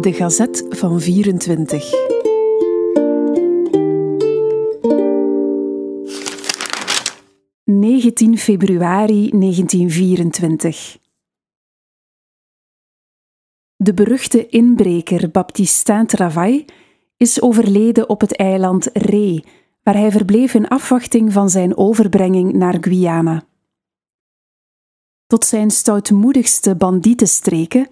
De Gazet van 24. ...19 februari 1924. De beruchte inbreker Baptistin Travail is overleden op het eiland Ré, waar hij verbleef in afwachting van zijn overbrenging naar Guyana. Tot zijn stoutmoedigste bandietenstreken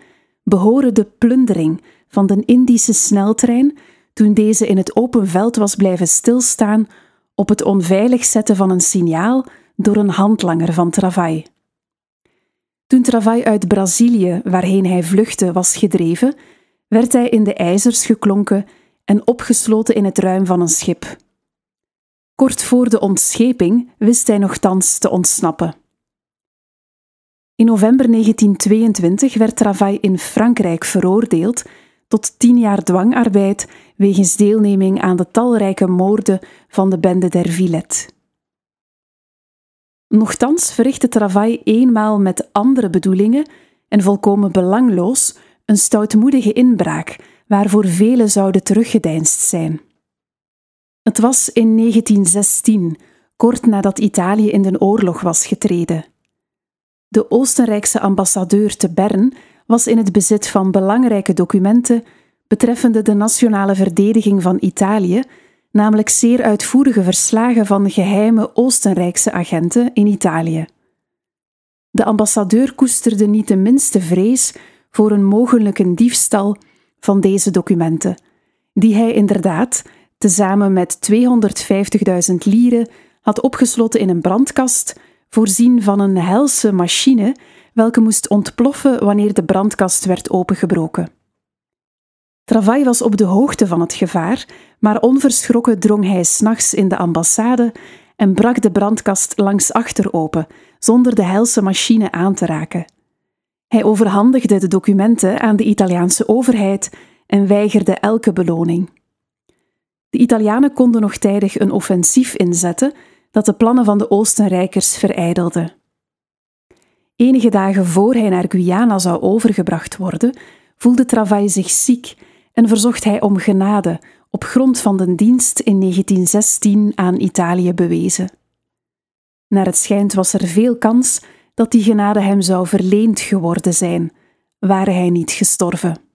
behoren de plundering van de Indische sneltrein toen deze in het open veld was blijven stilstaan op het onveilig zetten van een signaal door een handlanger van Travail. Toen Travail uit Brazilië, waarheen hij vluchtte, was gedreven, werd hij in de ijzers geklonken en opgesloten in het ruim van een schip. Kort voor de ontscheping wist hij nogthans te ontsnappen. In november 1922 werd Travail in Frankrijk veroordeeld tot tien jaar dwangarbeid wegens deelneming aan de talrijke moorden van de bende der Villette. Nochtans verrichtte Travail eenmaal met andere bedoelingen en volkomen belangloos een stoutmoedige inbraak waarvoor velen zouden teruggedeinst zijn. Het was in 1916, kort nadat Italië in de oorlog was getreden. De Oostenrijkse ambassadeur te Bern was in het bezit van belangrijke documenten betreffende de nationale verdediging van Italië, namelijk zeer uitvoerige verslagen van geheime Oostenrijkse agenten in Italië. De ambassadeur koesterde niet de minste vrees voor een mogelijke diefstal van deze documenten, die hij inderdaad, tezamen met 250.000 lieren, had opgesloten in een brandkast voorzien van een helse machine welke moest ontploffen wanneer de brandkast werd opengebroken. Travail was op de hoogte van het gevaar, maar onverschrokken drong hij s'nachts in de ambassade en brak de brandkast langs achter open, zonder de helse machine aan te raken. Hij overhandigde de documenten aan de Italiaanse overheid en weigerde elke beloning. De Italianen konden nog tijdig een offensief inzetten, dat de plannen van de Oostenrijkers verijdelde. Enige dagen voor hij naar Guyana zou overgebracht worden, voelde Travail zich ziek en verzocht hij om genade op grond van de dienst in 1916 aan Italië bewezen. Naar het schijnt was er veel kans dat die genade hem zou verleend geworden zijn, ware hij niet gestorven.